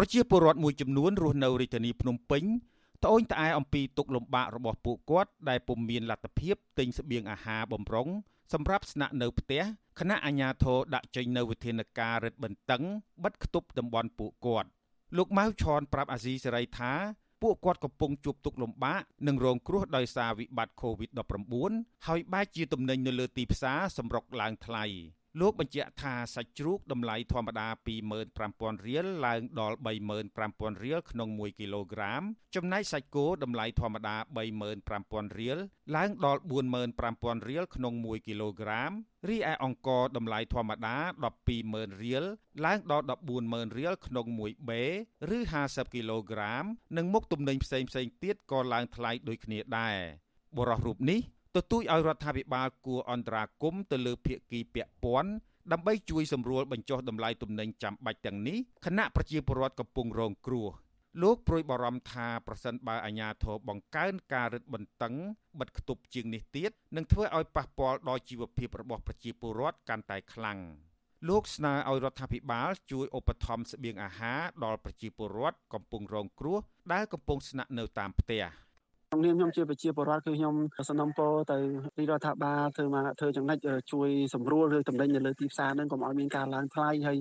ប្រជាពលរដ្ឋមួយចំនួនរស់នៅរាជធានីភ្នំពេញត្អូញត្អែអំពីទុកលំបាករបស់ពួកគាត់ដែលពុំមានលទ្ធភាពទិញស្បៀងអាហារបំរុងសម្រាប់ស្នាក់នៅផ្ទះគណៈអាជ្ញាធរដាក់ចេញនៅវិធានការរឹតបន្តឹងបិទគប់តំបន់ពួកគាត់លោកម៉ៅឈនប្រាប់អាស៊ីសេរីថាពួកគាត់កំពុងជួបទុក្ខលំបាកនិងរងគ្រោះដោយសារវិបត្តិ COVID-19 ហើយបែរជាទំនិញនៅលើទីផ្សារសម្រុកឡើងថ្លៃ។ លោកបញ្ជាក់ថាសាច់ជ្រូកតម្លៃធម្មតា25,000រៀលឡើងដល់35,000រៀលក្នុង1គីឡូក្រាម ចំណែកសាច់គោតម្លៃធម្មតា35,000រៀលឡើងដល់45,000រៀលក្នុង1គីឡូក្រាមរីឯអង្ករតម្លៃធម្មតា120000រៀលឡើងដល់140,000រៀលក្នុង1បេឬ50គីឡូក្រាម និងមុខទំនិញផ្សេងៗទៀតក៏ឡើងថ្លៃដូចគ្នាដែរបរិះរូបនេះ ទទូចឲ្យរដ្ឋាភិបាលគួរអន្តរាគមន៍ទៅលើភាគីពាក់ព័ន្ធដើម្បីជួយសម្រួលបញ្ចុះតម្លៃទំនិញចាំបាច់ទាំងនេះគណៈប្រជាពលរដ្ឋកំពុងរងគ្រោះលោកព្រួយបារម្ភថាប្រសិនបើអាជ្ញាធរបង្កើនការរឹតបន្តឹងបិទគប់ជាងនេះទៀតនឹងធ្វើឲ្យប៉ះពាល់ដល់ជីវភាពរបស់ប្រជាពលរដ្ឋកាន់តែខ្លាំងលោកស្នើឲ្យរដ្ឋាភិបាលជួយឧបត្ថម្ភស្បៀងអាហារដល់ប្រជាពលរដ្ឋកំពុងរងគ្រោះដែលកំពុងស្នាក់នៅតាមផ្ទះ។ ក្នុងនាមខ្ញុំជាប្រជាពលរដ្ឋគឺខ្ញុំសំណូមពរទៅរាជរដ្ឋាភិបាលធ្វើមកធ្វើចំណុចជួយសម្រួលឬតម្រេញនៅលើទីផ្សារហ្នឹងកុំឲ្យមានការឡើងថ្លៃហើយ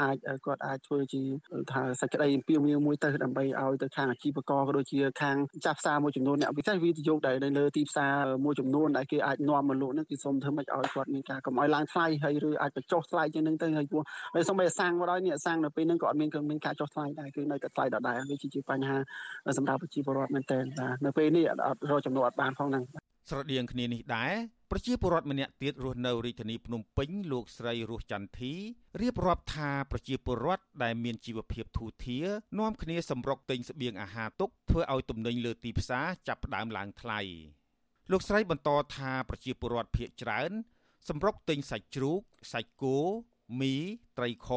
អាចគាត់អាចធ្វើជាថាសេចក្តីអំពាវនាវមួយទៅដើម្បីឲ្យទៅខាងអាជីវករក៏ដូចជាខាងចាស់ផ្សារមួយចំនួនអ្នកពិសេសវិទ្យុដែលនៅលើទីផ្សារមួយចំនួនដែលគេអាចនាំមកលក់ហ្នឹងគឺសូមធ្វើម៉េចឲ្យគាត់មានការកុំឲ្យឡើងថ្លៃហើយឬអាចបញ្ចុះថ្លៃជាងហ្នឹងទៅហើយព្រោះហើយសូម្បីតែសាំងមកដល់នេះសាំងនៅពេលហ្នឹងក៏អត់មានមានការចុះថ្លៃដែរគឺនៅតែថ្លៃដដែលវាជាបញ្ហាសម្រាប់ប្រជាពលរដ្ឋមែនទែនបាទនៅពេលនេះអត់រកចំណូលអត់បានផងហ្នឹងស្រដៀងគ្នានេះដែរ ប្រជាពលរដ្ឋម្នាក់ទៀតរស់នៅរាជធានីភ្នំពេញលោកស្រីរស់ចន្ទធីរៀបរាប់ថាប្រជាពលរដ្ឋដែលមានជីវភាពធូរធារនាំគ្នាសម្រុកទិញស្បៀងអាហារទុកធ្វើឲ្យទំនិញលើទីផ្សារចាប់ផ្ដើមឡើងថ្លៃលោកស្រីបន្តថាប្រជាពលរដ្ឋភៀកច្រើនសម្រុកទិញសាច់ជ្រូកសាច់គោមីត្រីខ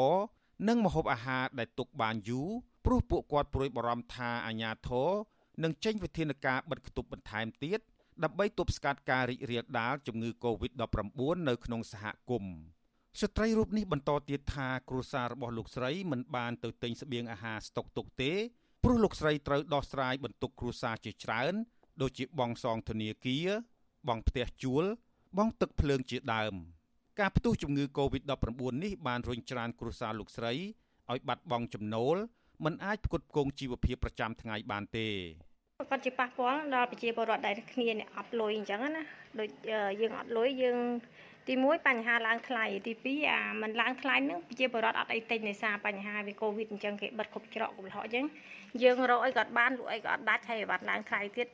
និងម្ហូបអាហារដែលទុកបានយូរព្រោះពួកគាត់ព្រួយបារម្ភថាអាញាធរនឹងចេញវិធានការបិទគប់បន្ថែមទៀត ដើម្បីទប់ស្កាត់ការរីករាលដាលជំងឺ Covid-19 នៅក្នុងសហគមន៍ស្ត្រីរូបនេះបន្តទៀតថាគ្រួសាររបស់លោកស្រីមិនបានទៅទិញស្បៀងអាហារស្តុកទុកទេព្រោះលោកស្រីត្រូវដោះស្រាយបន្ទុកគ្រួសារជាច្រើន ដូចជាបង់សងធនាគារ បង់ផ្ទះជួល បង់ទឹកភ្លើងជាដើម ការផ្ទុះជំងឺ Covid-19 នេះបានរុញច្រានគ្រួសារលោកស្រីឲ្យបាត់បង់ចំណូលមិនអាចផ្គត់ផ្គង់ជីវភាពប្រចាំថ្ងៃបានទេ គាត់ជាប៉ះពាល់ដល់ប្រជាពលរដ្ឋដែលគ្នាអ្នកអត់លុយអញ្ចឹងណាដូចយើងអត់លុយយើងទី1បញ្ហាឡើងថ្លៃទី2អាមិនឡើងថ្លៃហ្នឹងប្រជាពលរដ្ឋអត់អីទិញដោយសារបញ្ហាវាកូវីដអញ្ចឹងគេបិទគ្រប់ច្រកកំឡោះអញ្ចឹងយើងរកអីក៏បានលក់អីក៏អត់ដាច់ហើយបាត់ឡើងថ្លៃទៀត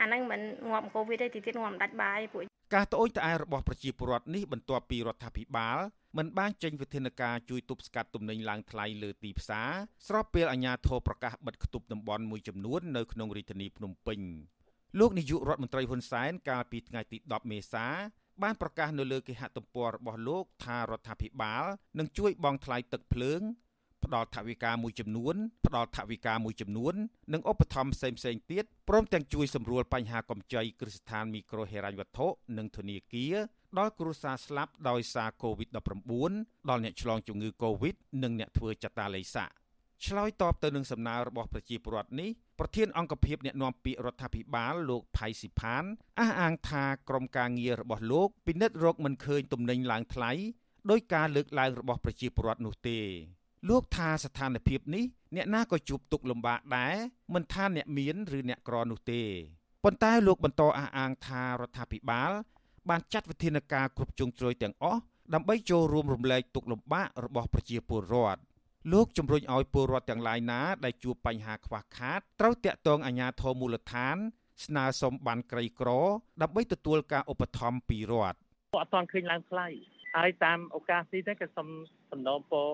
អាហ្នឹងមិនងាប់កូវីដទេទីទៀតងាប់ដាច់បាយពួកការត្អូញត្អែរបស់ប្រជាពលរដ្ឋនេះបន្ទាប់ពីរដ្ឋាភិបាល មិនបានចេញវិធានការជួយទប់ស្កាត់ទំនិញឡើងថ្លៃលើទីផ្សារស្របពេលអាជ្ញាធរប្រកាសបិទគប់តំបន់មួយចំនួននៅក្នុងរាជធានីភ្នំពេញលោកនាយករដ្ឋមន្ត្រីហ៊ុនសែនកាលពីថ្ងៃទី10មេសាបានប្រកាសនៅលើគេហទំព័ររបស់លោកថារដ្ឋាភិបាលនឹងជួយបង់ថ្លៃទឹកភ្លើងផ្ដល់ថវិកាមួយចំនួនផ្ដល់ថវិកាមួយចំនួននិងឧបត្ថម្ភផ្សេងផ្សេងទៀតព្រមទាំងជួយសម្រួលបញ្ហាកម្ចីគ្រឹះស្ថានមីក្រូហិរញ្ញវត្ថុនិងធនាគារ ដល់គ្រួសារស្លាប់ដោយសារ COVID-19 ដល់អ្នកឆ្លងជំងឺ COVID និងអ្នកធ្វើចតាឡេសាឆ្លើយតបទៅនឹងសំណើរបស់ប្រជាពលរដ្ឋនេះប្រធានអង្គភិបអ្នកណាំពាក្យរដ្ឋាភិបាលលោកផៃស៊ីផានអះអាងថាក្រុមការងាររបស់លោកពិនិត្យរកមិនឃើញទំនិញឡើងថ្លៃដោយការលើកឡើងរបស់ប្រជាពលរដ្ឋនោះទេលោកថាស្ថានភាពនេះអ្នកណាក៏ជួបទុក្ខលំបាកដែរមិនថាអ្នកមានឬអ្នកក្រនោះទេប៉ុន្តែលោកបន្តអះអាងថារដ្ឋាភិបាល បានចាត់វិធានការគ្រប់ជ្រុងជ្រោយទាំងអស់ដើម្បីចូលរួមរំលែកទុក្ខលំបាករបស់ប្រជាពលរដ្ឋលោកជំរុញឲ្យពលរដ្ឋទាំងឡាយណាដែលជួបបញ្ហាខ្វះខាតត្រូវតាក់ទងអាជ្ញាធរមូលដ្ឋាន ស្នើសុំបានក្រីក្រ ដើម្បីទទួលការឧបត្ថម្ភពីរដ្ឋអត់ទាន់ឃើញឡើងថ្លៃហើយតាមឱកាសនេះក៏សូមសំណូមពរ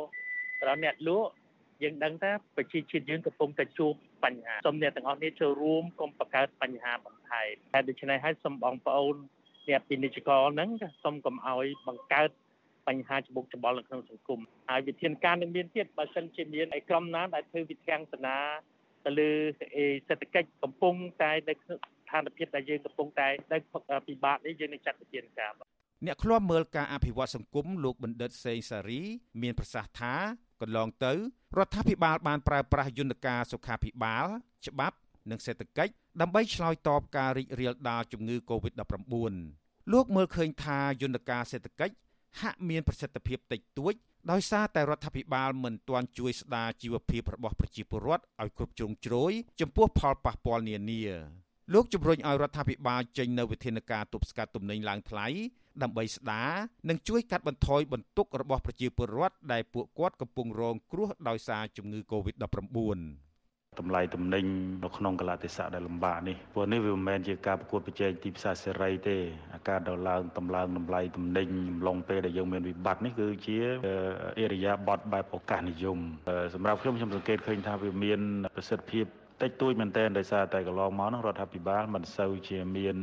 ដល់អ្នកលក់យើងដឹងថាប្រជាជាតិយើងកំពុងតែជួបបញ្ហាសូមអ្នកទាំងអស់គ្នាចូលរួមកុំបង្កើតបញ្ហាបន្ថែមតែដូច្នេះហើយសូមបងប្អូន អ្នកពាណិជ្ជករហ្នឹងសូមកុំឲ្យបង្កើតបញ្ហាច្បុកច្បល់នៅក្នុងសង្គមហើយវិធានការនឹងមានទៀតបើសិនជាមានឯក្រុមណាដែលធ្វើវិធានសនាទៅលើសេដ្ឋកិច្ចកំពុងតែនៅស្ថានភាពដែលយើងកំពុងតែដែលពិបាកនេះយើងនឹងចាត់វិធានការអ្នកឃ្លាំមើលការអភិវឌ្ឍសង្គមលោកបណ្ឌិតសេងសារី មានប្រសាសន៍ថាកន្លងទៅរដ្ឋាភិបាលបានប្រើប្រាស់យន្តការសុខាភិបាល ច្បាប់ និងសេដ្ឋកិច្ចដើម្បីឆ្លើយតបការរីករាលដាលជំងឺ Covid-19 លោកមើលឃើញថាយន្តការសេដ្ឋកិច្ចហាក់មានប្រសិទ្ធភាពតិចតួចដោយសារតែរដ្ឋាភិបាលមិនទាន់ជួយស្ដារជីវភាពរបស់ប្រជាពលរដ្ឋឲ្យគ្រប់ជ្រុងជ្រោយចំពោះផលប៉ះពាល់នានាលោកជំរុញឲ្យរដ្ឋាភិបាលចេញនូវវិធានការទប់ស្កាត់ទំនិញឡើងថ្លៃដើម្បីស្ដារនិងជួយកាត់បន្ថយបន្ទុករបស់ប្រជាពលរដ្ឋដែលពួកគាត់កំពុងរងគ្រោះដោយសារជំងឺ Covid-19 តម្លៃទំនិញនៅក្នុងកលតិស័កដែលលំបាកនេះព្រោះនេះវាមិនមែនជាការប្រកួតប្រជែងទីផ្សារសេរីទេអាការដល់ឡើងតម្លើងតម្លៃទំនិញអំឡុងពេលដែលយើងមានវិបត្តិនេះគឺជាអេរិយាប័តបែបឱកាសនិយមសម្រាប់ខ្ញុំខ្ញុំសង្កេតឃើញថាវាមានប្រសិទ្ធភាព តិចតួចមែនទែនដោយសារតែកន្លងមកនឹងរដ្ឋាភិបាលមិនសូវជាមាន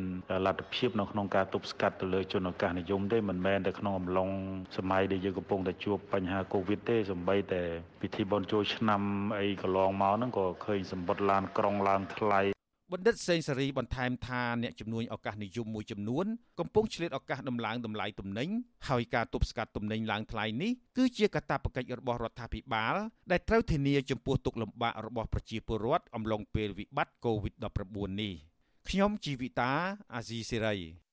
លទ្ធភាពនៅក្នុងការទប់ស្កាត់ទៅលើជនឱកាសនិយមទេមិនមែនតែក្នុងអំឡុងសម័យដែលយើងកំពុងតែជួបបញ្ហាកូវីដទេសម្បីតែពិធីបុណ្យចូលឆ្នាំអីកន្លងមកហ្នឹងក៏ឃើញសម្បត្តិឡានក្រុងឡើងថ្លៃ បណ្ឌិតសេងសេរីបន្ថែមថាអ្នកជំនួញឱកាសនិយមមួយចំនួនកំពុងឆ្លៀតឱកាសដំឡើងតម្លៃទំនិញហើយការទប់ស្កាត់ទំនិញឡើងថ្លៃនេះគឺជាកាតព្វកិច្ចរបស់រដ្ឋាភិបាល ដែលត្រូវធានាចំពោះទុកលំបាករបស់ប្រជាពលរដ្ឋអំឡុងពេលវិបត្តិ COVID-19 នេះខ្ញុំជីវិតាអាស៊ីសេរី